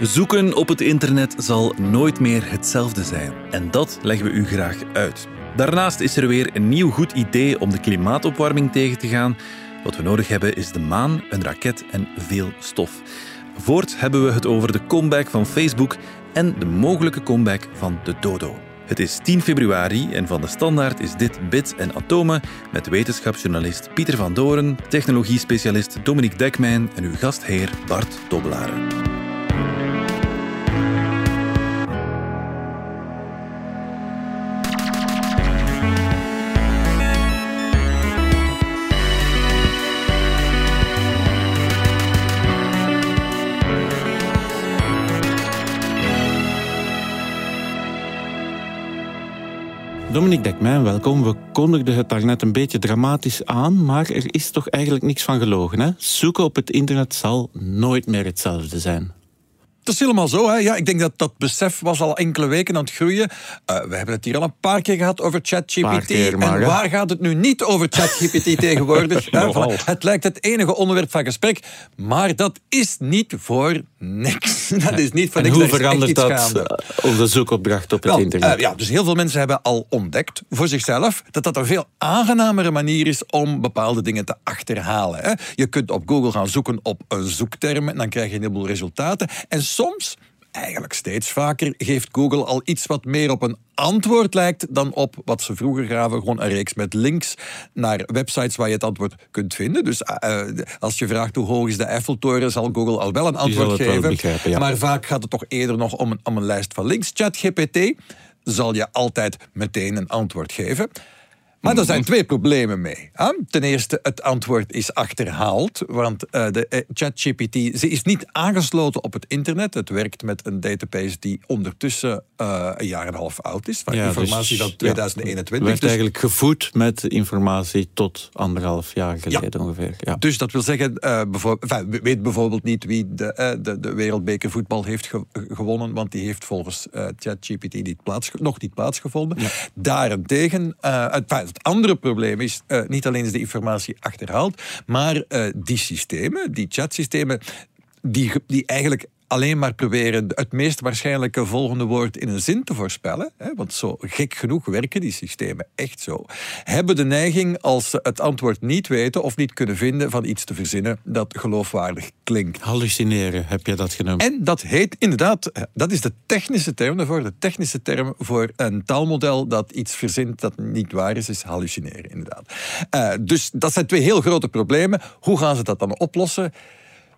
Zoeken op het internet zal nooit meer hetzelfde zijn. En dat leggen we u graag uit. Daarnaast is er weer een nieuw goed idee om de klimaatopwarming tegen te gaan. Wat we nodig hebben is de maan, een raket en veel stof. Voort hebben we het over de comeback van Facebook en de mogelijke comeback van de dodo. Het is 10 februari en van de Standaard is dit Bits en Atomen met wetenschapsjournalist Pieter van Doren, technologiespecialist Dominique Dekmijn en uw gastheer Bart Dobbelaren. Dominique Dekmijn, welkom. We kondigden het daar net een beetje dramatisch aan, maar er is toch eigenlijk niks van gelogen. Hè? Zoeken op het internet zal nooit meer hetzelfde zijn. Dat is helemaal zo. Hè? Ja, ik denk dat dat besef was al enkele weken aan het groeien. Uh, we hebben het hier al een paar keer gehad over ChatGPT. En waar gaat het nu niet over ChatGPT tegenwoordig? Het lijkt het enige onderwerp van gesprek, maar dat is niet voor niks. Dat is niet voor niks. hoe verandert dat op de zoekopdracht op het internet? Uh, ja, dus heel veel mensen hebben al ontdekt voor zichzelf dat dat een veel aangenamere manier is om bepaalde dingen te achterhalen. Hè? Je kunt op Google gaan zoeken op een zoekterm en dan krijg je een heleboel resultaten. En soms eigenlijk steeds vaker geeft Google al iets wat meer op een antwoord lijkt dan op wat ze vroeger gaven, gewoon een reeks met links naar websites waar je het antwoord kunt vinden. Dus uh, als je vraagt hoe hoog is de Eiffeltoren, zal Google al wel een antwoord geven. Maar vaak gaat het toch eerder nog om een, om een lijst van links. ChatGPT zal je altijd meteen een antwoord geven. Maar er zijn twee problemen mee. Ten eerste, het antwoord is achterhaald, want uh, de uh, ChatGPT ze is niet aangesloten op het internet. Het werkt met een database die ondertussen uh, een jaar en een half oud is, van ja, informatie dus, van 2021. Het werd dus, eigenlijk gevoed met informatie tot anderhalf jaar geleden ongeveer. Ja. Dus dat wil zeggen, bijvoorbeeld, weet bijvoorbeeld niet wie de, de, de wereldbeker voetbal heeft gewonnen, want die heeft volgens ChatGPT niet plaats, nog niet plaatsgevonden. Daarentegen, het andere probleem is, uh, niet alleen is de informatie achterhaald, maar uh, die systemen, die chatsystemen, die, die eigenlijk alleen maar proberen het meest waarschijnlijke volgende woord in een zin te voorspellen, hè, want zo gek genoeg werken die systemen echt zo, hebben de neiging als ze het antwoord niet weten of niet kunnen vinden van iets te verzinnen dat geloofwaardig klinkt. Hallucineren, heb je dat genoemd? En dat heet inderdaad, eh, dat is de technische term daarvoor, de technische term voor een taalmodel dat iets verzint dat niet waar is, is hallucineren inderdaad. Uh, dus dat zijn twee heel grote problemen. Hoe gaan ze dat dan oplossen?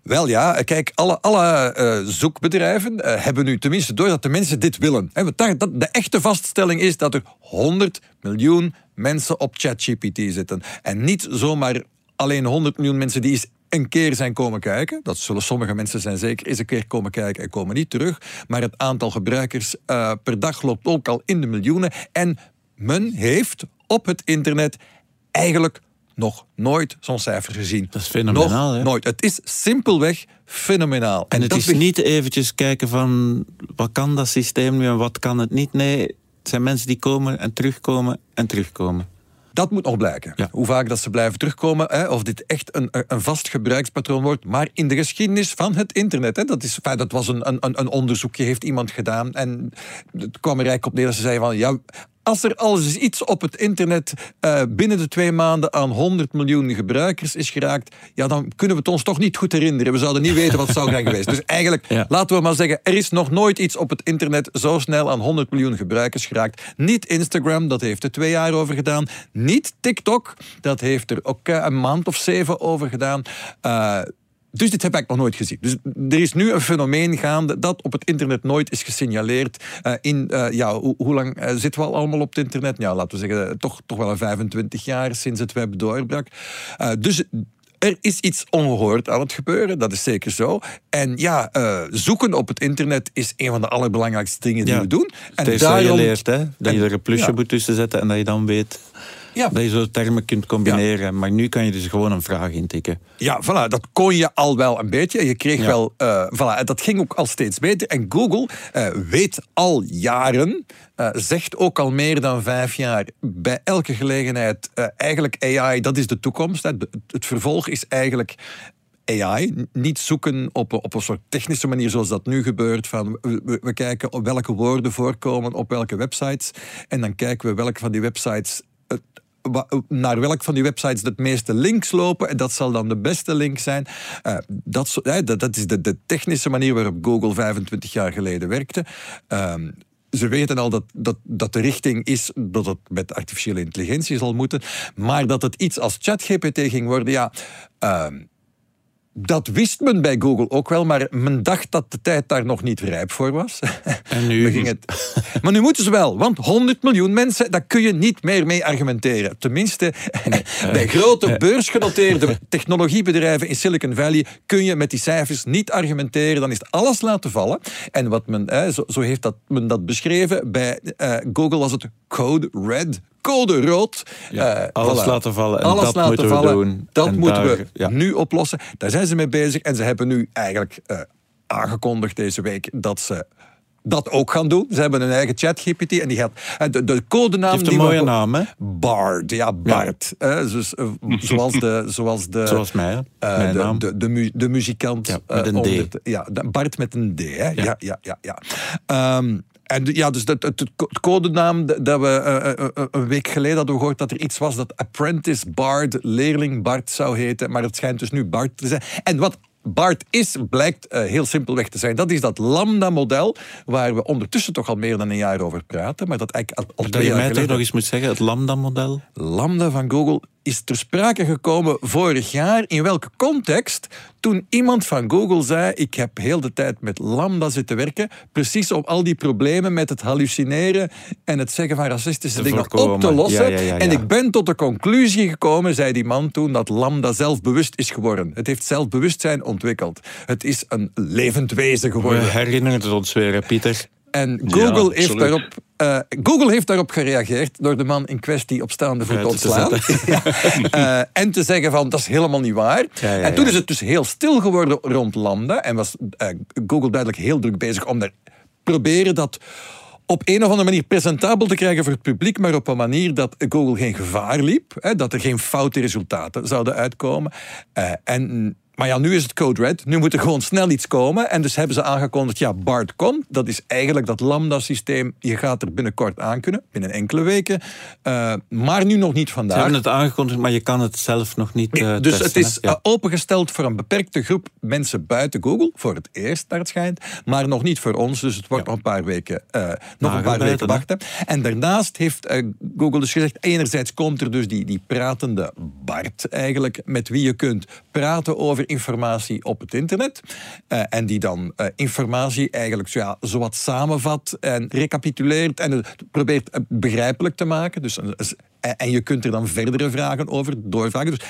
Wel ja, kijk, alle, alle uh, zoekbedrijven uh, hebben nu tenminste door dat de mensen dit willen. En dat, de echte vaststelling is dat er 100 miljoen mensen op ChatGPT zitten. En niet zomaar alleen 100 miljoen mensen die eens een keer zijn komen kijken. Dat zullen sommige mensen zijn zeker eens een keer komen kijken en komen niet terug. Maar het aantal gebruikers per dag loopt ook al in de miljoenen. En men heeft op het internet eigenlijk nog nooit zo'n cijfer gezien. Dat is fenomenaal, nog hè? Nooit. Het is simpelweg fenomenaal. En, het is niet eventjes kijken van wat kan dat systeem nu en wat kan het niet. Nee, het zijn mensen die komen en terugkomen en terugkomen. Dat moet nog blijken. Hoe vaak dat ze blijven terugkomen, hè, of dit echt een, een vast gebruikspatroon wordt. Maar in de geschiedenis van het internet, hè, dat, is, dat was een, een, een onderzoekje, heeft iemand gedaan. En het kwam er eigenlijk op neer dat ze zeiden van, ja, als er al eens iets op het internet uh, binnen de twee maanden aan 100 miljoen gebruikers is geraakt, ja, dan kunnen we het ons toch niet goed herinneren. We zouden niet weten wat het zou zijn geweest. Dus eigenlijk, laten we maar zeggen, er is nog nooit iets op het internet zo snel aan 100 miljoen gebruikers geraakt. Niet Instagram, dat heeft er twee jaar over gedaan. Niet TikTok, dat heeft er ook uh, een maand of zeven over gedaan. Uh, dus dit heb ik nog nooit gezien. Dus er is nu een fenomeen gaande dat op het internet nooit is gesignaleerd. Uh, in, uh, ja, hoe lang uh, zitten we al allemaal op het internet? Ja, laten we zeggen, toch, toch wel een 25 jaar sinds het web doorbrak. dus er is iets ongehoord aan het gebeuren, dat is zeker zo. En ja, zoeken op het internet is een van de allerbelangrijkste dingen die we doen. En het daarom... je leert, hè? Dat je er een plusje moet tussen zetten en dat je dan weet ja. Dat je zo termen kunt combineren. Maar nu kan je dus gewoon een vraag intikken. Ja, voilà, dat kon je al wel een beetje. Je kreeg wel, uh, voilà, dat ging ook al steeds beter. En Google uh, weet al jaren, uh, zegt ook al meer dan vijf jaar, bij elke gelegenheid, eigenlijk AI, dat is de toekomst. Het, het vervolg is eigenlijk AI. Niet zoeken op, op een soort technische manier zoals dat nu gebeurt. Van we, we kijken op welke woorden voorkomen op welke websites. En dan kijken we welke van die websites naar welk van die websites de meeste links lopen. En dat zal dan de beste link zijn. Uh, dat, dat, is de, de, technische manier waarop Google 25 jaar geleden werkte. Uh, ze weten al dat, dat, dat de richting is dat het met artificiële intelligentie zal moeten. Maar dat het iets als ChatGPT ging worden, ja. Uh, dat wist men bij Google ook wel, maar men dacht dat de tijd daar nog niet rijp voor was. En nu? ging het... Maar nu moeten ze wel, want 100 miljoen mensen, daar kun je niet meer mee argumenteren. Tenminste, bij grote beursgenoteerde technologiebedrijven in Silicon Valley kun je met die cijfers niet argumenteren. Dan is alles laten vallen. En wat men, zo, heeft dat, men dat beschreven, bij Google was het code red code rood. Ja, uh, alles laten vallen en alles dat laten moeten vallen. we doen. Dat moeten we nu oplossen. Daar zijn ze mee bezig en ze hebben nu eigenlijk uh, aangekondigd deze week dat ze dat ook gaan doen. Ze hebben een eigen ChatGPT en die gaat de, de codenaam. Die heeft een mooie naam, hè? Bard, ja, Bart. Ja. dus, uh, zoals de, zoals de. Zoals mij, uh, Mijn de, naam. De, de, mu de muzikant. Ja, met een uh, D. Ja, Bart met een D, hè? Ja, ja, ja, ja. ja. Um, en ja, dus het, het, het codenaam dat we uh, een week geleden hadden gehoord dat er iets was dat Apprentice Bard, leerling Bart zou heten, maar het schijnt dus nu Bart te zijn. En wat BART is, blijkt uh, heel simpelweg te zijn. Dat is dat lambda-model, waar we ondertussen toch al meer dan een jaar over praten. Maar dat eigenlijk al, al dat je mij toch nog eens moet zeggen, het lambda-model? Lambda van Google is ter sprake gekomen vorig jaar. In welke context? Toen iemand van Google zei: Ik heb heel de tijd met Lambda zitten werken. Precies om al die problemen met het hallucineren en het zeggen van racistische te dingen voorkomen. op te lossen. Ja, ja, ja, en ik ben tot de conclusie gekomen, zei die man toen, dat Lambda zelfbewust is geworden. Het heeft zelfbewustzijn ontwikkeld. Het is een levend wezen geworden. We herinneren het ons weer, Pieter. En Google, ja, heeft daarop, uh, Google heeft daarop gereageerd door de man in kwestie op staande voet te ontslaan. uh, en te zeggen van, dat is helemaal niet waar. Ja, en toen is het dus heel stil geworden rond Lambda. En was uh, Google duidelijk heel druk bezig om daar proberen dat op een of andere manier presentabel te krijgen voor het publiek, maar op een manier dat Google geen gevaar liep, hè, dat er geen foute resultaten zouden uitkomen. en maar ja, nu is het code red. Nu moet er gewoon snel iets komen. En dus hebben ze aangekondigd, ja, BART komt. Dat is eigenlijk dat lambda-systeem. Je gaat er binnenkort aan kunnen, binnen enkele weken. Uh, maar nu nog niet vandaag. Ze hebben het aangekondigd, maar je kan het zelf nog niet uh, Dus testen, het is ja. uh, opengesteld voor een beperkte groep mensen buiten Google. Voor het eerst, naar het schijnt. Maar nog niet voor ons. Dus het wordt ja. nog een paar weken, nog een paar weken wachten. En daarnaast heeft Google dus gezegd, enerzijds komt er dus die, die pratende BART eigenlijk, met wie je kunt praten over informatie op het internet. Uh, en die dan uh, informatie eigenlijk zo ja, zowat samenvat en recapituleert en het probeert begrijpelijk te maken. Dus, en je kunt er dan verdere vragen over doorvragen. Dus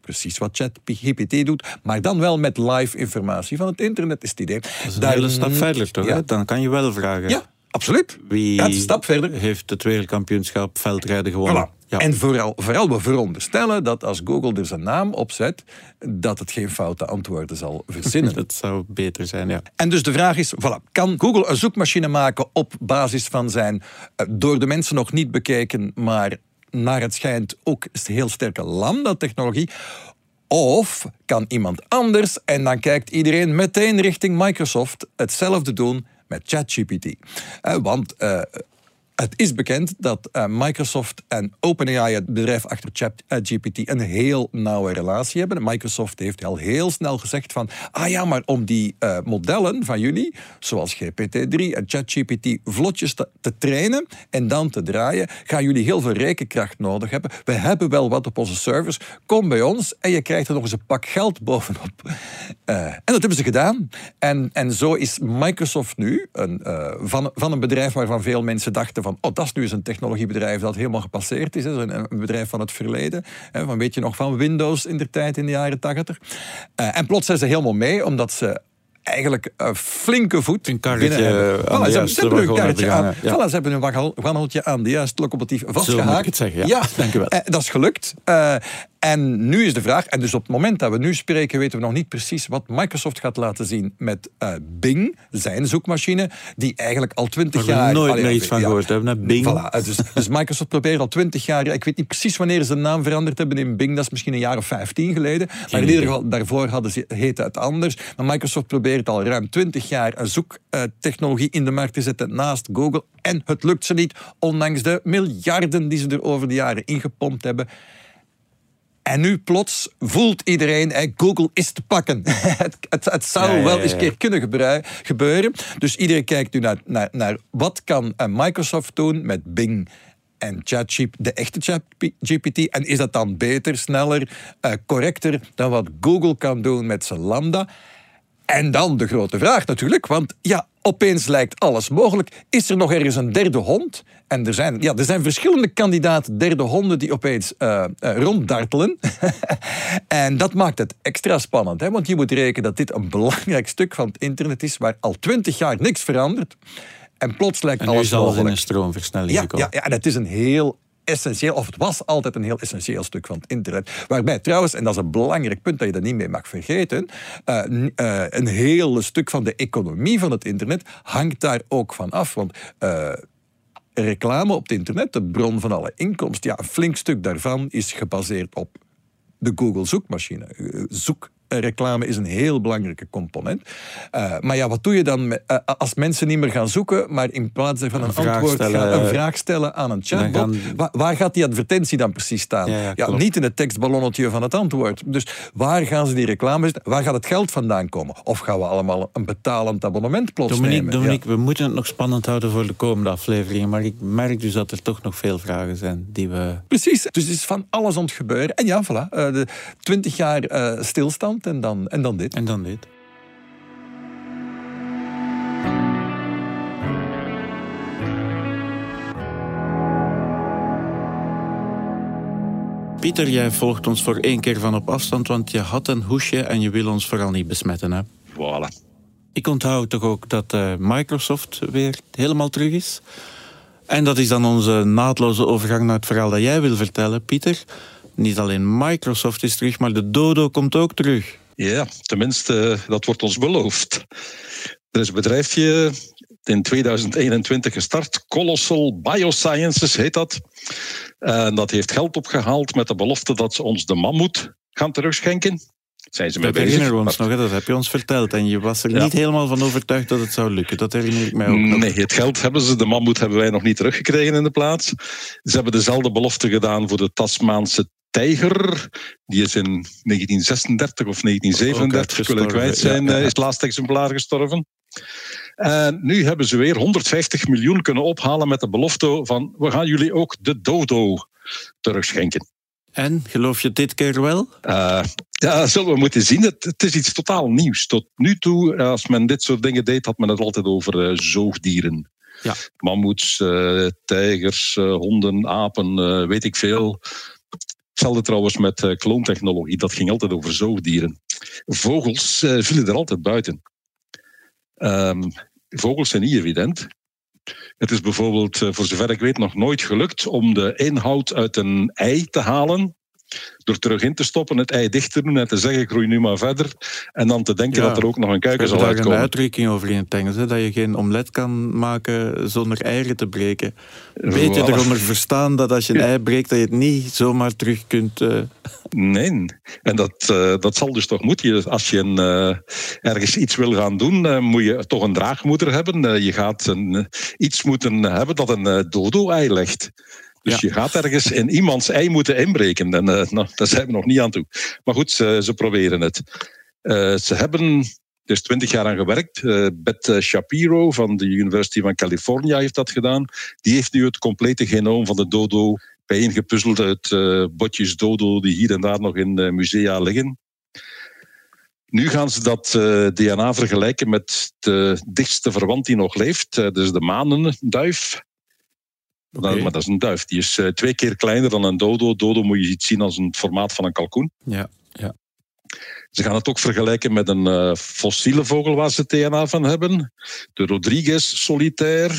precies wat ChatGPT doet, maar dan wel met live informatie van het internet is het idee. Dat is een Daar, hele stap verder toch? Ja. Dan kan je wel vragen. Ja, absoluut. Wie ja, stap verder. heeft het wereldkampioenschap veldrijden gewonnen? Voilà. Ja. En vooral, vooral we veronderstellen dat als Google er zijn naam opzet, dat het geen foute antwoorden zal verzinnen. dat zou beter zijn, ja. En dus de vraag is, voilà, kan Google een zoekmachine maken op basis van zijn uh, door de mensen nog niet bekeken, maar naar het schijnt ook heel sterke lambda-technologie? Of kan iemand anders, en dan kijkt iedereen meteen richting Microsoft, hetzelfde doen met ChatGPT. Uh, want uh, het is bekend dat uh, Microsoft en OpenAI, het bedrijf achter ChatGPT, een heel nauwe relatie hebben. Microsoft heeft al heel snel gezegd van, ah ja, maar om die uh, modellen van jullie, zoals GPT-3 en ChatGPT, vlotjes te, trainen en dan te draaien, gaan jullie heel veel rekenkracht nodig hebben. We hebben wel wat op onze servers. Kom bij ons en je krijgt er nog eens een pak geld bovenop. Uh, en dat hebben ze gedaan. En, en zo is Microsoft nu een, van, van een bedrijf waarvan veel mensen dachten van, oh, dat is nu eens een technologiebedrijf dat helemaal gepasseerd is. Hè, een, een, bedrijf van het verleden. Hè, van, weet je nog van Windows in de tijd, in de jaren tagtig. Uh, en plots zijn ze helemaal mee, omdat ze eigenlijk een flinke voet een karretje de juiste ze hebben een karretje aan, ja. voilà, ze hebben een wandeltje aan de juiste locomotief vastgehaakt. Zeggen, ja. ja Dank u wel. Dat is gelukt. Uh, En nu is de vraag, en dus op het moment dat we nu spreken, weten we nog niet precies wat Microsoft gaat laten zien met uh, Bing, zijn zoekmachine, die eigenlijk al twintig jaar... nooit meer iets van gehoord hebben, Bing. Voilà, dus, dus, Microsoft probeert al twintig jaar, ik weet niet precies wanneer ze de naam veranderd hebben in Bing, dat is misschien een jaar of vijftien geleden, maar in ieder geval, daarvoor hadden ze, heette het anders. Maar Microsoft probeert al ruim twintig jaar een zoektechnologie in de markt te zetten naast Google, en het lukt ze niet, ondanks de miljarden die ze er over de jaren ingepompt hebben. En nu plots voelt iedereen, Google is te pakken. het, het, het, zou wel eens keer kunnen gebeuren. Dus iedereen kijkt nu naar, naar, naar wat kan eh, Microsoft doen met Bing en ChatGPT, de echte ChatGPT. En is dat dan beter, sneller, uh, correcter dan wat Google kan doen met zijn Lambda? En dan de grote vraag natuurlijk, want ja, opeens lijkt alles mogelijk. Is er nog ergens een derde hond? En er zijn, ja, er zijn verschillende kandidaten derde honden die opeens uh, uh, ronddartelen. en dat maakt het extra spannend, hè? want je moet rekenen dat dit een belangrijk stuk van het internet is waar al twintig jaar niks verandert. En plots lijkt en alles mogelijk. in een stroomversnelling ja, gekomen. Ja, ja, en het is een heel essentieel, of het was altijd een heel essentieel stuk van het internet. Waarbij trouwens, en dat is een belangrijk punt dat je dat niet mee mag vergeten, uh, uh, een heel stuk van de economie van het internet hangt daar ook van af. Want uh, reclame op het internet, de bron van alle inkomsten, ja, een flink stuk daarvan is gebaseerd op de Google zoekmachine. Zoek reclame is een heel belangrijke component. Uh, maar ja, wat doe je dan met, uh, als mensen niet meer gaan zoeken, maar in plaats van een, een antwoord stellen, gaan, een vraag stellen aan een chatbot? Gaan... Waar, waar, gaat die advertentie dan precies staan? Ja, ja, ja niet in het tekstballonnetje van het antwoord. Dus waar gaan ze die reclame zetten? Waar gaat het geld vandaan komen? Of gaan we allemaal een betalend abonnement plots Dominique, nemen? Dominique, we moeten het nog spannend houden voor de komende afleveringen, maar ik merk dus dat er toch nog veel vragen zijn die we... Precies, dus het is van alles aan het gebeuren. En ja, voilà, uh, de 20 jaar stilstand en dan, en dan dit. En dan dit. Pieter, jij volgt ons voor één keer van op afstand, want je had een hoesje en je wil ons vooral niet besmetten, hè? Voilà. Ik onthoud toch ook dat uh, Microsoft weer helemaal terug is. En dat is dan onze naadloze overgang naar het verhaal dat jij wil vertellen, Pieter. Niet alleen Microsoft is terug, maar de dodo komt ook terug. Ja, tenminste, dat wordt ons beloofd. Er is een bedrijfje in 2021 gestart, Colossal Biosciences heet dat. En dat heeft geld opgehaald met de belofte dat ze ons de mammoet gaan terugschenken. Zijn ze mee dat herinneren we ons nog, dat heb je ons verteld. En je was er niet helemaal van overtuigd dat het zou lukken. Dat herinner ik mij ook nog. Nee, het geld hebben ze. De mammoet hebben wij nog niet teruggekregen in de plaats. Ze hebben dezelfde belofte gedaan voor de Tasmaanse tijger. Die is in 1936 of 1937, wil ik kwijt zijn, ja, ja. is het laatste exemplaar gestorven. En nu hebben ze weer 150 miljoen kunnen ophalen met de belofte van we gaan jullie ook de dodo terugschenken. En geloof je dit keer wel? Uh, ja, zullen we moeten zien. Het, het, is iets totaal nieuws. Tot nu toe, als men dit soort dingen deed, had men het altijd over uh, zoogdieren. Ja. Mammoets, uh, tijgers, honden, apen, weet ik veel. Hetzelfde trouwens met uh, kloontechnologie, dat ging altijd over zoogdieren. Vogels uh, vielen er altijd buiten. Um, vogels zijn niet evident. Het is bijvoorbeeld, uh, voor zover ik weet, nog nooit gelukt om de inhoud uit een ei te halen door terug in te stoppen, het ei dicht te doen en te zeggen, groei nu maar verder. En dan te denken dat er ook nog een kuiken zal uitkomen. Er is een uitdrukking over in het Engels, hè, dat je geen omlet kan maken zonder eieren te breken. Weet je eronder verstaan dat als je een ei breekt, dat je het niet zomaar terug kunt... Uh... Nee, en dat, uh, dat zal dus toch moeten. Als je een, uh, ergens iets wil gaan doen, moet je toch een draagmoeder hebben. je gaat een, iets moeten hebben dat een dodo-ei legt. Dus je gaat ergens in iemands ei moeten inbreken. En uh, nou, daar zijn we nog niet aan toe. Maar goed, ze, ze proberen het. Uh, ze hebben er is twintig jaar aan gewerkt. Uh, Beth Shapiro van de University van California heeft dat gedaan. Die heeft nu het complete genoom van de dodo bijeengepuzzeld uit botjes dodo die hier en daar nog in musea liggen. Nu gaan ze dat DNA vergelijken met de dichtste verwant die nog leeft, dus de manenduif. Okay. Maar dat is een duif. Die is uh, twee keer kleiner dan een dodo. Dodo moet je iets zien als een formaat van een kalkoen. Ja, ja. Ze gaan het ook vergelijken met een uh, fossiele vogel waar ze DNA van hebben. De Rodriguez solitaire.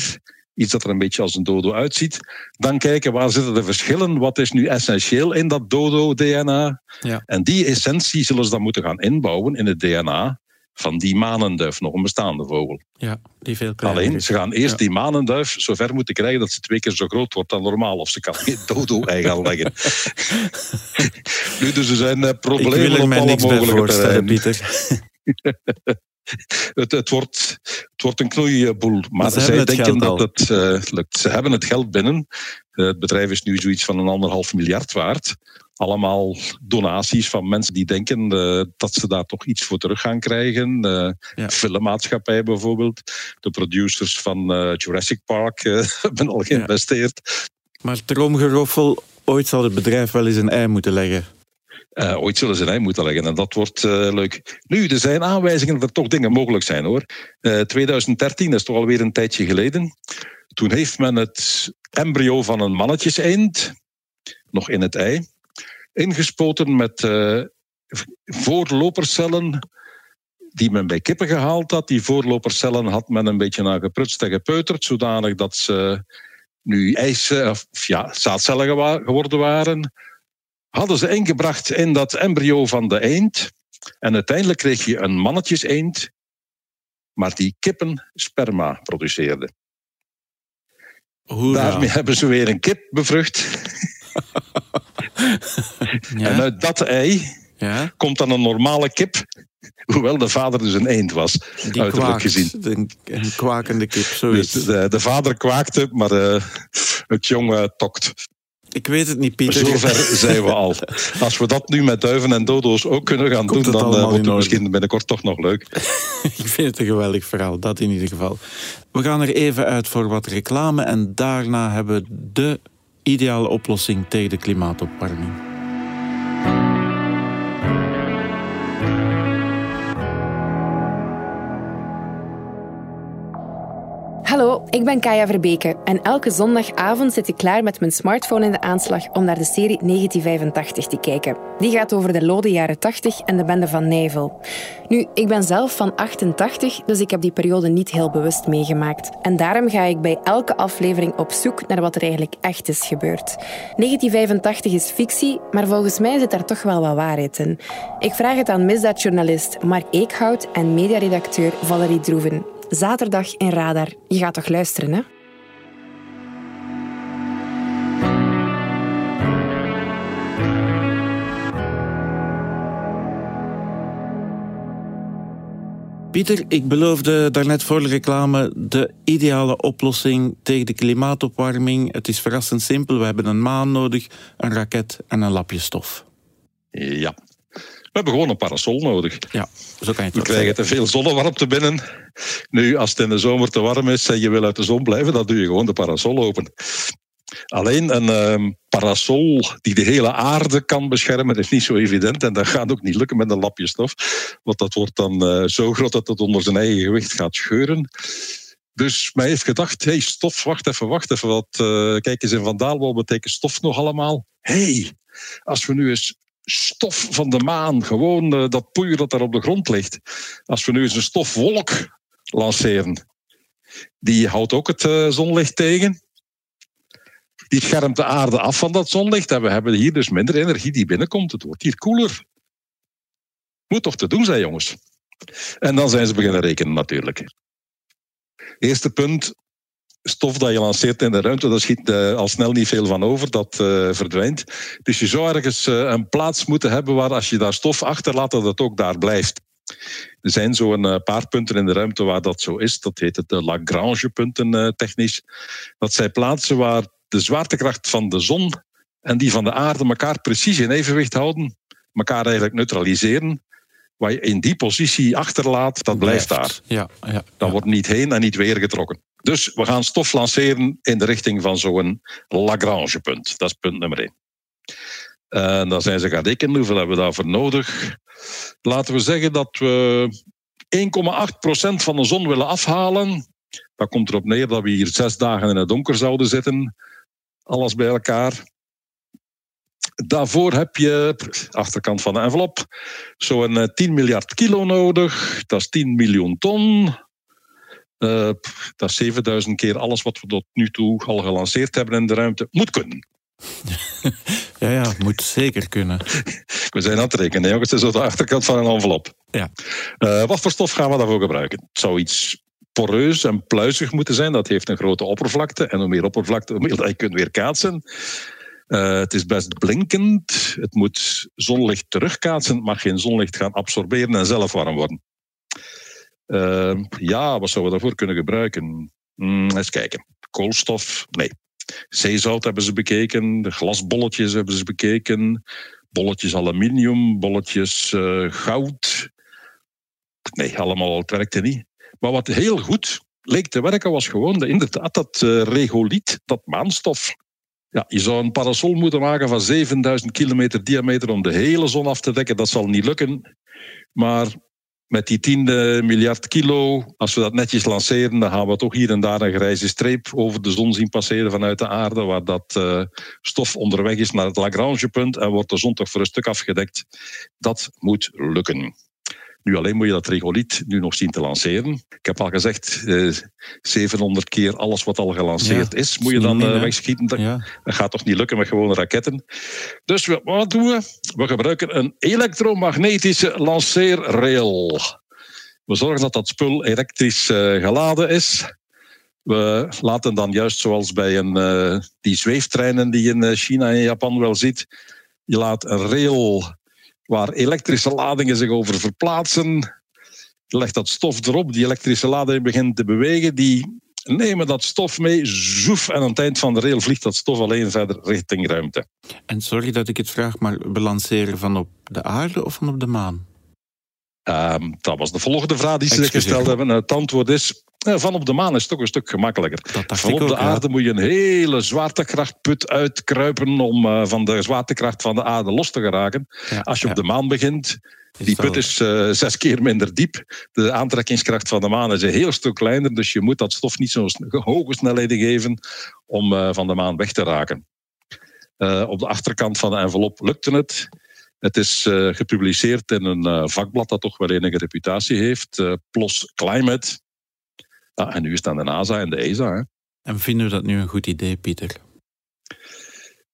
iets dat er een beetje als een dodo uitziet. Dan kijken waar zitten de verschillen, wat is nu essentieel in dat dodo-DNA. Ja. En die essentie zullen ze dan moeten gaan inbouwen in het DNA van die manenduif, nog een bestaande vogel. Ja, die veel kleiner Alleen, ze gaan eerst Ja. die manenduif zover moeten krijgen dat ze twee keer zo groot wordt dan normaal. Of ze kan geen dodo-ei gaan leggen. nu, dus er zijn eh, Ik problemen wil er mij niks bij voorstellen. Pieter. Het, het, wordt, het wordt een knoeiboel. Maar ze zij denken dat het eh, lukt. Ze hebben het geld binnen. Het bedrijf is nu zoiets van een anderhalf miljard waard. Allemaal donaties van mensen die denken eh, dat ze daar toch iets voor terug gaan krijgen. Ja. Filmmaatschappij bijvoorbeeld. De producers van eh, Jurassic Park hebben al geïnvesteerd. Maar Droomgeroffel, ooit zal het bedrijf wel eens een ei moeten leggen. Ooit zullen ze een ei moeten leggen en dat wordt leuk. Nu, er zijn aanwijzingen dat er toch dingen mogelijk zijn hoor. Eh 2013 is toch alweer een tijdje geleden. Toen heeft men het embryo van een mannetjeseend, nog in het ei, ingespoten met eh, voorlopercellen die men bij kippen gehaald had. Die voorlopercellen had men een beetje naar geprutst en gepeuterd, zodanig dat ze nu ijs, of ja, zaadcellen geworden waren hadden ze ingebracht in dat embryo van de eend. En uiteindelijk kreeg je een mannetjeseend, maar die kippen sperma produceerde. Hoera. Daarmee hebben ze weer een kip bevrucht. En Ja? uit dat ei ja? komt dan een normale kip. Hoewel de vader dus een eend was, Die uiterlijk kwaakt. gezien. Een, een kwakende kip, Dus zoiets. de, de vader kwaakte, maar eh, het jonge tokt. Ik weet het niet, Pieter. Zover zijn we al. Als we dat nu met duiven en dodo's ook kunnen gaan Komt doen, dan eh, wordt het misschien binnenkort toch nog leuk. Ik vind het een geweldig verhaal, dat in ieder geval. We gaan er even uit voor wat reclame en daarna hebben we de ideale oplossing tegen de klimaatopwarming. Ik ben Kaya Verbeke en elke zondagavond zit ik klaar met mijn smartphone in de aanslag om naar de serie 1985 te kijken. Die gaat over de lode jaren 80 en de bende van Nijvel. Nu, ik ben zelf van 88, dus ik heb die periode niet heel bewust meegemaakt. En daarom ga ik bij elke aflevering op zoek naar wat er eigenlijk echt is gebeurd. 1985 is fictie, maar volgens mij zit daar toch wel wat waarheid in. Ik vraag het aan misdaadjournalist Mark Eekhout en mediaredacteur Valerie Droeven. Zaterdag in Radar. Je gaat toch luisteren, hè? Pieter, ik beloofde daarnet voor de reclame de ideale oplossing tegen de klimaatopwarming. Het is verrassend simpel. We hebben een maan nodig, een raket en een lapje stof. Ja. We hebben gewoon een parasol nodig. Ja, zo kan je het We krijgen te veel zonnewarmte binnen. Nu, als het in de zomer te warm is en je wil uit de zon blijven, dan doe je gewoon de parasol open. Alleen een ehm, parasol die de hele aarde kan beschermen, is niet zo evident. En dat gaat ook niet lukken met een lapje stof. Want dat wordt dan eh, zo groot dat het onder zijn eigen gewicht gaat scheuren. Dus mij heeft gedacht, hey, stof, wacht even, wacht even. Wat, eh, kijk eens in Vandaal, wat betekent stof nog allemaal? hey, als we nu eens stof van de maan, gewoon eh, dat poeier dat daar op de grond ligt. Als we nu eens een stofwolk lanceren, die houdt ook het eh, zonlicht tegen. Die schermt de aarde af van dat zonlicht en we hebben hier dus minder energie die binnenkomt. Het wordt hier koeler. Moet toch te doen zijn, jongens. En dan zijn ze beginnen rekenen natuurlijk. Eerste punt, stof dat je lanceert in de ruimte, daar schiet eh, al snel niet veel van over, dat eh, verdwijnt. Dus je zou ergens eh, een plaats moeten hebben waar als je daar stof achterlaat, dat het ook daar blijft. Er zijn zo'n paar punten in de ruimte waar dat zo is. Dat heet het de Lagrange-punten technisch. Dat zijn plaatsen waar de zwaartekracht van de zon en die van de aarde elkaar precies in evenwicht houden, elkaar eigenlijk neutraliseren. Waar je in die positie achterlaat, dat blijft daar. Ja, ja. Dan wordt niet heen en niet weer getrokken. Dus we gaan stof lanceren in de richting van zo'n Lagrange-punt. Dat is punt nummer één. En dan zijn ze gaan rekenen, hoeveel hebben we daarvoor nodig? Laten we zeggen dat we 1,8% van de zon willen afhalen. Dat komt erop neer dat we hier zes dagen in het donker zouden zitten. Alles bij elkaar. Daarvoor heb je, achterkant van de envelop, zo'n eh, 10 miljard kilo nodig. Dat is 10 miljoen ton. Uh, dat 7000 keer alles wat we tot nu toe al gelanceerd hebben in de ruimte moet kunnen. ja, ja, moet zeker kunnen. We zijn aan het rekenen, jongens. Het is op de achterkant van een envelop. Ja. Uh, wat voor stof gaan we daarvoor gebruiken? Het zou iets poreus en pluizig moeten zijn. Dat heeft een grote oppervlakte. En hoe meer oppervlakte, hoe meer dat je kunt weer kaatsen. Uh, het is best blinkend. Het moet zonlicht terugkaatsen. Het mag geen zonlicht gaan absorberen en zelf warm worden. Uh, ja, wat zouden we daarvoor kunnen gebruiken? Mm, eens kijken. Koolstof? Nee. Zeezout hebben ze bekeken. De glasbolletjes hebben ze bekeken. Bolletjes aluminium, bolletjes uh, goud. Nee, allemaal, het werkte niet. Maar wat heel goed leek te werken was gewoon de, inderdaad dat uh, regoliet, dat maanstof. Ja, je zou een parasol moeten maken van 7000 kilometer diameter om de hele zon af te dekken. Dat zal niet lukken. Maar met die 10 miljard kilo, als we dat netjes lanceren, dan gaan we toch hier en daar een grijze streep over de zon zien passeren vanuit de aarde, waar dat uh, stof onderweg is naar het Lagrangepunt en wordt de zon toch voor een stuk afgedekt. Dat moet lukken. Nu alleen moet je dat regoliet nu nog zien te lanceren. Ik heb al gezegd, eh, 700 keer alles wat al gelanceerd Ja, is, moet je dan eh, hè? wegschieten. Dat, Ja. gaat toch niet lukken met gewone raketten. Dus we- wat doen we? We gebruiken een elektromagnetische lanceerrail. We zorgen dat dat spul elektrisch eh, geladen is. We laten dan juist zoals bij een, eh, die zweeftreinen die je in eh, China en Japan wel ziet. Je laat een rail waar elektrische ladingen zich over verplaatsen. Legt dat stof erop, die elektrische lading begint te bewegen. Die nemen dat stof mee, zoef, en aan het eind van de rail vliegt dat stof alleen verder richting ruimte. En sorry dat ik het vraag, maar balanceren van op de aarde of van op de maan? Ehm, dat was de volgende vraag die ze gesteld hebben. Het antwoord is, eh, van op de maan is toch een stuk gemakkelijker. Van op de ook, ja. aarde moet je een hele zwaartekrachtput uitkruipen om eh, van de zwaartekracht van de aarde los te geraken. Ja, Als je ja. op de maan begint, die put is eh, zes keer minder diep. De aantrekkingskracht van de maan is een heel stuk kleiner, dus je moet dat stof niet zo'n hoge snelheden geven om van de maan weg te raken. Op de achterkant van de envelop lukte het. Het is eh, gepubliceerd in een eh, vakblad dat toch wel enige reputatie heeft, eh, PLOS Climate. Ja, en nu is het aan de NASA en de ESA. Hè. En vinden we dat nu een goed idee, Pieter?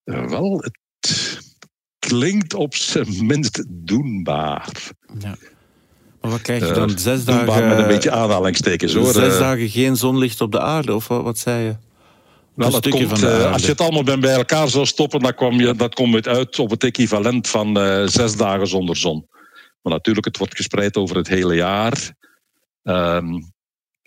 Wel, het klinkt op zijn minst doenbaar. Ja. Maar wat krijg je dan? Zes Doenbaar dagen, met een beetje aanhalingstekens hoor. zes dagen geen zonlicht op de aarde, of wat, wat zei je? Wel, stukje komt, van eh, als je het allemaal bij elkaar zou stoppen, dan kom je, dat komt uit op het equivalent van eh, zes dagen zonder zon. Maar natuurlijk, het wordt gespreid over het hele jaar. Ehm,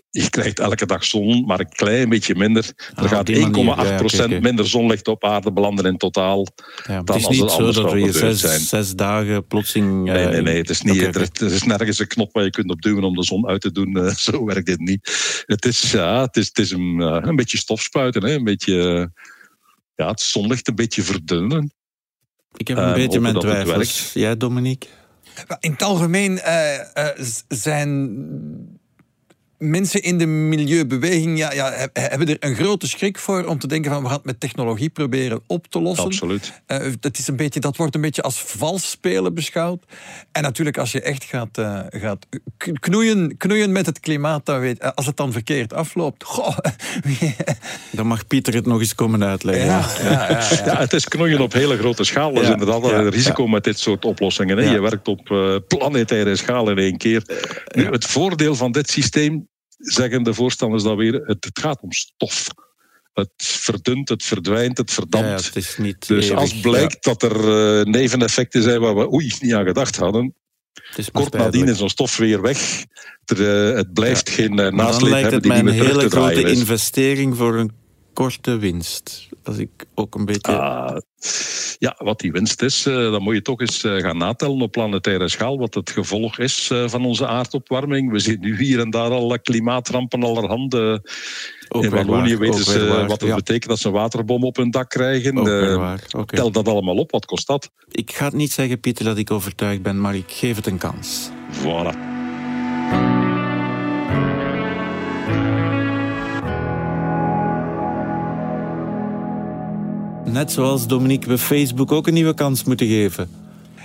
je krijgt elke dag zon, maar een klein beetje minder. Ah, er gaat die 1,8% manier, ja, kijk, minder zonlicht op aarde belanden in totaal. Ja, het Dan is als niet het zo anders dat zou we hier zes, zijn. zes dagen plotseling... Nee, eh, nee, nee. Het is, niet. Er, er is nergens een knop waar je kunt op duwen om de zon uit te doen. Eh, zo werkt dit niet. Het is, ja, het is, het is een, eh, een beetje stofspuiten. Hè? Een beetje, ja, het zonlicht een beetje verdunnen. Ik heb een beetje mijn het twijfels. Jij, Dominique? In het algemeen eh, eh, zijn mensen in de milieubeweging ja, ja, heb- hebben er een grote schrik voor om te denken van we gaan het met technologie proberen op te lossen. Absoluut. Eh, dat, is een beetje, dat wordt een beetje als vals spelen beschouwd. En natuurlijk, als je echt gaat, eh, gaat knoeien, knoeien met het klimaat, dan weet, eh, als het dan verkeerd afloopt. Goh, Dan mag Pieter het nog eens komen uitleggen. ja, ja, ja, ja. Ja, het is knoeien op hele grote schaal. Dat is Ja, inderdaad ja, een risico met dit soort oplossingen. Hè? Ja. Je werkt op planetaire schaal in één keer. Nu, ja. het voordeel van dit systeem, zeggen de voorstanders dan weer, het, het gaat om stof. Het verdunt, het verdwijnt, het verdampt. ja, het is niet Dus eeuwig. als blijkt dat er eh, neveneffecten zijn waar we oei niet aan gedacht hadden, het kort nadien is zo'n stof weer weg. Er, eh, het blijft geen uh, dan nasleep lijkt hebben het die niet een meer terug hele te draaien grote investering voor een korte winst. Als ik ook een beetje... Ah, ja, wat die winst is, eh, dan moet je toch eens eh, gaan natellen op planetaire schaal wat het gevolg is eh, van onze aardopwarming. We zien nu hier en daar al klimaatrampen allerhande. ook In Wallonië weten ze wat het Ja, betekent dat ze een waterbom op hun dak krijgen. tel dat allemaal op, wat kost dat? Ik ga het niet zeggen, Pieter, dat ik overtuigd ben, maar ik geef het een kans. Voilà. Net zoals Dominique we Facebook ook een nieuwe kans moeten geven.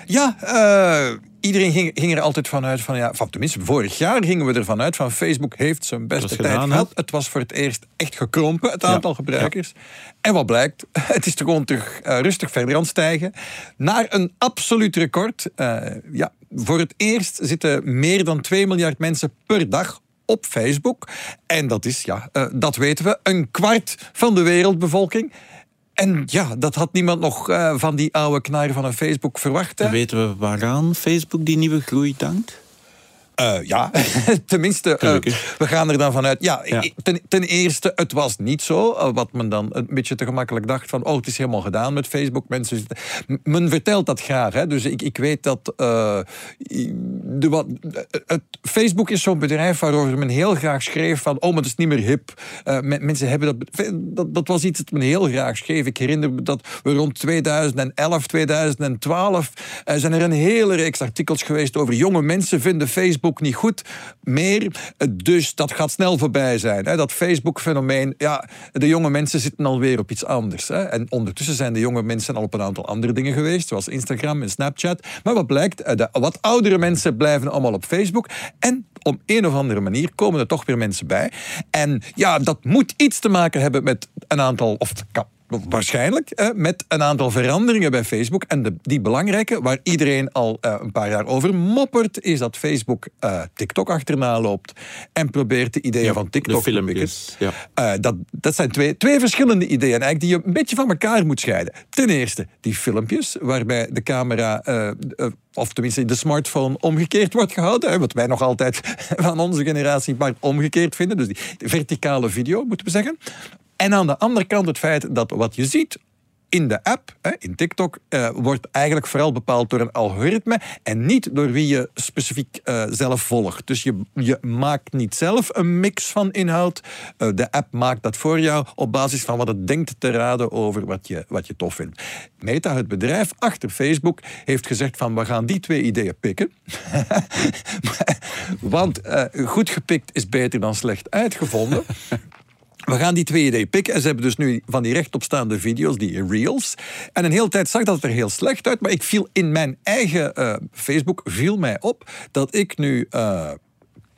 Ja, eh, iedereen ging, ging, er altijd vanuit van, ja, van, tenminste vorig jaar gingen we ervan uit van Facebook heeft zijn beste tijd gehad. Het was voor het eerst echt gekrompen, het aantal gebruikers. En wat blijkt, het is gewoon terug uh, rustig verder aan het stijgen. Naar een absoluut record. Uh, ja, voor het eerst zitten meer dan 2 miljard mensen per dag op Facebook. En dat is, ja, uh, dat weten we, een kwart van de wereldbevolking. En ja, dat had niemand nog uh, van die oude knaar van een Facebook verwacht. Hè? Weten we waaraan Facebook die nieuwe groei dankt? Uh, ja, tenminste, uh, we gaan er dan vanuit. Ja, ja. Ten, ten, eerste, het was niet zo. Uh, wat men dan een beetje te gemakkelijk dacht van... oh, het is helemaal gedaan met Facebook. Mensen zitten... Men vertelt dat graag. Hè? Dus ik, ik weet dat... de, wat, het, Facebook is zo'n bedrijf waarover men heel graag schreef van... oh, maar het is niet meer hip. mensen hebben dat, dat... Dat was iets dat men heel graag schreef. Ik herinner me dat we rond 2011, 2012... zijn er een hele reeks artikels geweest over jonge mensen vinden Facebook niet goed meer. Dus dat gaat snel voorbij zijn. Dat Facebook-fenomeen, ja, de jonge mensen zitten alweer op iets anders. En ondertussen zijn de jonge mensen al op een aantal andere dingen geweest, zoals Instagram en Snapchat. Maar wat blijkt, eh, de wat oudere mensen blijven allemaal op Facebook. En op een of andere manier komen er toch weer mensen bij. En ja, dat moet iets te maken hebben met een aantal, of waarschijnlijk met een aantal veranderingen bij Facebook. En de, die belangrijke, waar iedereen al uh, een paar jaar over moppert, is dat Facebook uh, TikTok achterna loopt en probeert de ideeën ja, van TikTok te pikken. Ja. Uh, dat, dat zijn twee, twee verschillende ideeën eigenlijk die je een beetje van elkaar moet scheiden. Ten eerste die filmpjes, waarbij de camera of tenminste de smartphone omgekeerd wordt gehouden. Wat wij nog altijd van onze generatie maar omgekeerd vinden. Dus die verticale video, moeten we zeggen. En aan de andere kant het feit dat wat je ziet in de app, in TikTok, eh, wordt eigenlijk vooral bepaald door een algoritme en niet door wie je specifiek uh, zelf volgt. Dus je, je maakt niet zelf een mix van inhoud. Uh, de app maakt dat voor jou op basis van wat het denkt te raden over wat je, wat je tof vindt. Meta, het bedrijf achter Facebook, heeft gezegd van we gaan die twee ideeën pikken. Want goed gepikt is beter dan slecht uitgevonden. We gaan die twee ideeën pikken. En ze hebben dus nu van die rechtopstaande video's, die reels. En een hele tijd zag dat er heel slecht uit. Maar ik viel in mijn eigen uh, Facebook, viel mij op dat ik nu... Uh,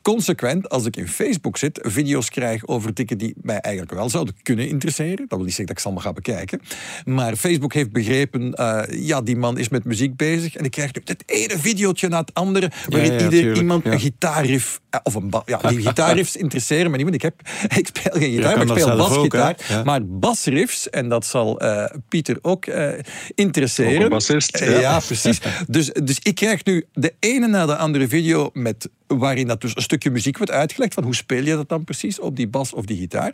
consequent, als ik in Facebook zit, video's krijg over dingen die mij eigenlijk wel zouden kunnen interesseren. Dat wil niet zeggen dat ik ze allemaal ga bekijken. Maar Facebook heeft begrepen, uh, ja, die man is met muziek bezig. En ik krijg nu het ene videootje na het andere, waarin ja, ja, ieder, iemand ja. een gitaarriff, of een ja, die gitaarriffs interesseren me niet, want ik, heb, ik speel geen gitaar, maar ik speel basgitaar. Maar basriffs, en dat zal uh, Pieter ook uh, interesseren. Ook een bassist. ja, precies. Dus, dus ik krijg nu de ene na de andere video met waarin dat dus een stukje muziek wordt uitgelegd van hoe speel je dat dan precies op die bas of die gitaar.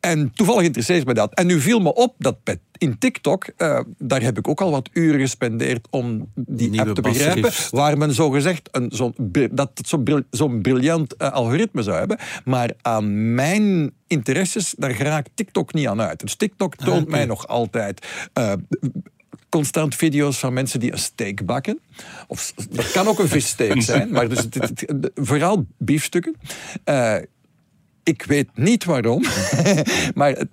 En toevallig interesseert me dat. En nu viel me op dat in TikTok, uh, daar heb ik ook al wat uren gespendeerd om die Nieuwe app te begrijpen, waar men zogezegd een, zo, dat zo'n bril, zo briljant uh, algoritme zou hebben. Maar aan mijn interesses, daar raakt TikTok niet aan uit. Dus TikTok toont ah, okay. mij nog altijd uh, constant video's van mensen die een steak bakken. Of, dat kan ook een vissteak zijn, maar dus het, het, het, vooral biefstukken. Uh, ik weet niet waarom, maar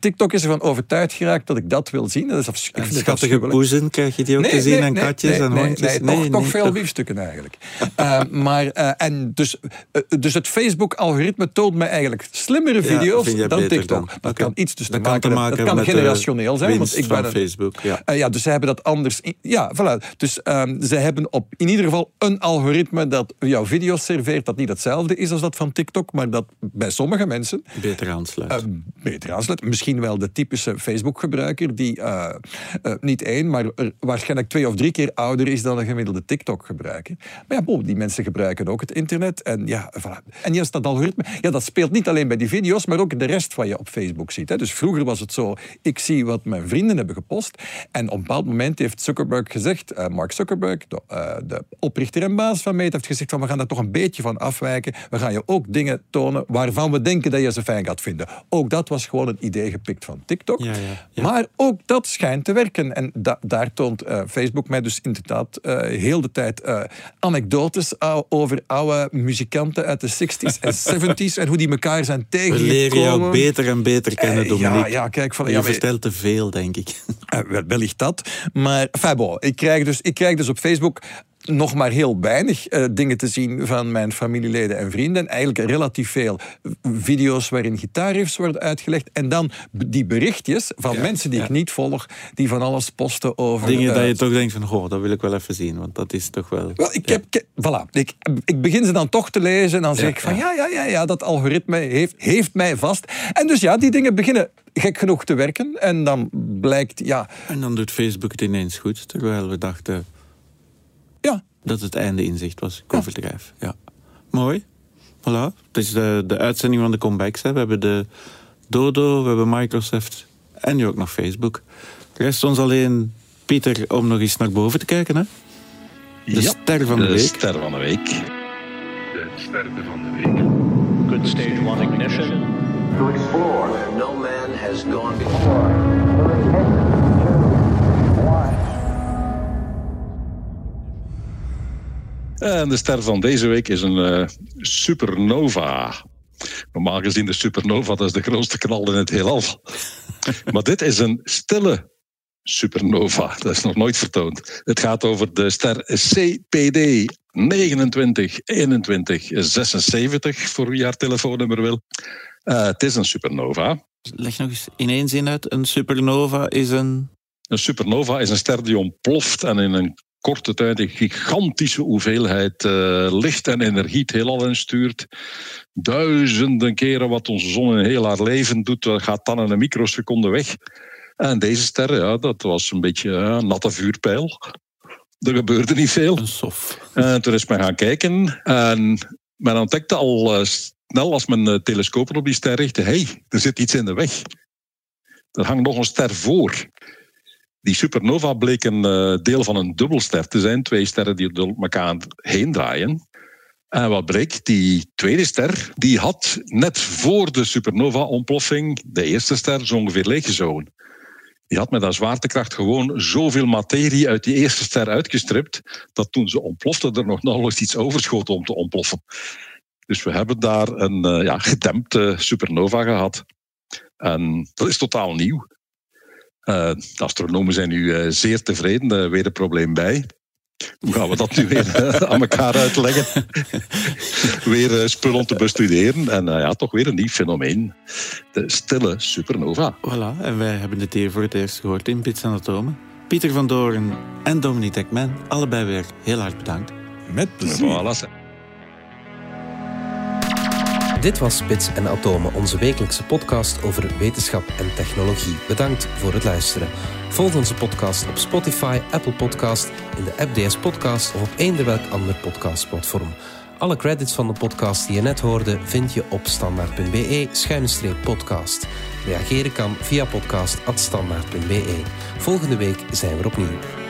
TikTok is ervan overtuigd geraakt dat ik dat wil zien. Dat is afs- en schattige poezen krijg je die ook nee, te zien, nee, en katjes en hondjes? Nee, toch, toch veel biefstukken eigenlijk. uh, maar, uh, en dus, uh, dus het Facebook-algoritme toont me eigenlijk slimmere video's ja, dan TikTok. Dan. Dat okay. kan iets dus te maken, maken dat kan generationeel zijn. Want ik ben een, Facebook, ja. ja. Dus ze hebben dat anders... In, ja, voilà. Dus um, ze hebben op in ieder geval een algoritme dat jouw video's serveert dat niet hetzelfde is als dat van TikTok, maar dat bij sommige mensen... Beter aansluit. beter aansluit. Misschien misschien wel de typische Facebook-gebruiker die uh, uh, niet één, maar waarschijnlijk twee of drie keer ouder is dan een gemiddelde TikTok-gebruiker. Maar ja, die mensen gebruiken ook het internet. En ja, voilà. en juist dat algoritme, ja, dat speelt niet alleen bij die video's, maar ook de rest wat je op Facebook ziet. Hè. Dus vroeger was het zo, ik zie wat mijn vrienden hebben gepost. En op een bepaald moment heeft Zuckerberg gezegd, uh, Mark Zuckerberg, de, de, oprichter en baas van Meta, heeft gezegd van we gaan daar toch een beetje van afwijken. We gaan je ook dingen tonen waarvan we denken dat je ze fijn gaat vinden. Ook dat was gewoon een idee gepikt van TikTok. Ja, ja, ja. Maar ook dat schijnt te werken. En da daar toont uh, Facebook mij dus inderdaad uh, heel de tijd uh, anekdotes over oude muzikanten uit de 60s en 70s en hoe die elkaar zijn tegengekomen. We leren jou beter en beter kennen, Dominique. Ja, ja, kijk, van, je vertelt te veel, denk ik. wellicht dat. Maar enfin, bon, ik, krijg dus, ik krijg dus op Facebook nog maar heel weinig uh, dingen te zien van mijn familieleden en vrienden. Eigenlijk relatief veel video's waarin gitaarriffs worden uitgelegd. En dan die berichtjes van mensen die ik niet volg, die van alles posten over... Dingen dat je toch denkt van, goh, dat wil ik wel even zien, want dat is toch wel... Wel, ik, heb, voilà, ik, ik begin ze dan toch te lezen en dan zeg ik van, ja, ja, ja, ja, dat algoritme heeft, heeft mij vast. En dus ja, die dingen beginnen gek genoeg te werken. En dan blijkt, ja... En dan doet Facebook het ineens goed, terwijl we dachten... Ja. Dat het einde inzicht was, overdrijf. Ja. Mooi. Voilà. Het is de, de uitzending van de comebacks. Hè. We hebben de Dodo, we hebben Microsoft en nu ook nog Facebook. Rest ons alleen, Pieter, om nog eens naar boven te kijken. Hè? De ster van de, de week. ster van de week. De ster van de week. Good stage one ignition. To explore no man has gone before. En de ster van deze week is een uh, supernova. Normaal gezien de supernova, dat is de grootste knal in het heelal. maar dit is een stille supernova. Dat is nog nooit vertoond. Het gaat over de ster CPD 29 21 76, voor wie haar telefoonnummer wil. Uh, het is een supernova. Leg nog eens in één zin uit. Een supernova is een... Een supernova is een ster die ontploft en in een korte tijd een gigantische hoeveelheid uh, licht en energie het heelal instuurt. Duizenden keren wat onze zon in heel haar leven doet, gaat dan in een microseconde weg. En deze ster, ja, dat was een beetje een natte vuurpijl. Er gebeurde niet veel. En toen is men gaan kijken en men ontdekte al uh, snel als men telescopen op die ster richtte, hey, er zit iets in de weg. Er hangt nog een ster voor. Die supernova bleek een uh, deel van een dubbelster te zijn. Twee sterren die door elkaar heen draaien. En wat bleek? Die tweede ster die had net voor de supernova-ontploffing de eerste ster zo ongeveer leeggezogen. Die had met haar zwaartekracht gewoon zoveel materie uit die eerste ster uitgestript, dat toen ze ontplofte er nog nauwelijks iets overschoot om te ontploffen. Dus we hebben daar een uh, ja, gedempte supernova gehad. En dat is totaal nieuw. Uh, de astronomen zijn nu uh, zeer tevreden, uh, weer een probleem bij. Hoe gaan we dat nu weer aan elkaar uitleggen? weer spul om te bestuderen. En ja, toch weer een nieuw fenomeen. De stille supernova. Voilà, en wij hebben het hier voor het eerst gehoord in Bits en Atomen. Pieter van Doorn en Dominique Ekman, allebei weer heel hard bedankt. Met plezier. Voilà. Dit was Spits en Atomen, onze wekelijkse podcast over wetenschap en technologie. Bedankt voor het luisteren. Volg onze podcast op Spotify, Apple Podcast, in de app DS Podcast of op eender welk ander podcastplatform. Alle credits van de podcast die je net hoorde vind je op standaard.be-podcast. Reageren kan via podcast.standaard.be. Volgende week zijn we opnieuw.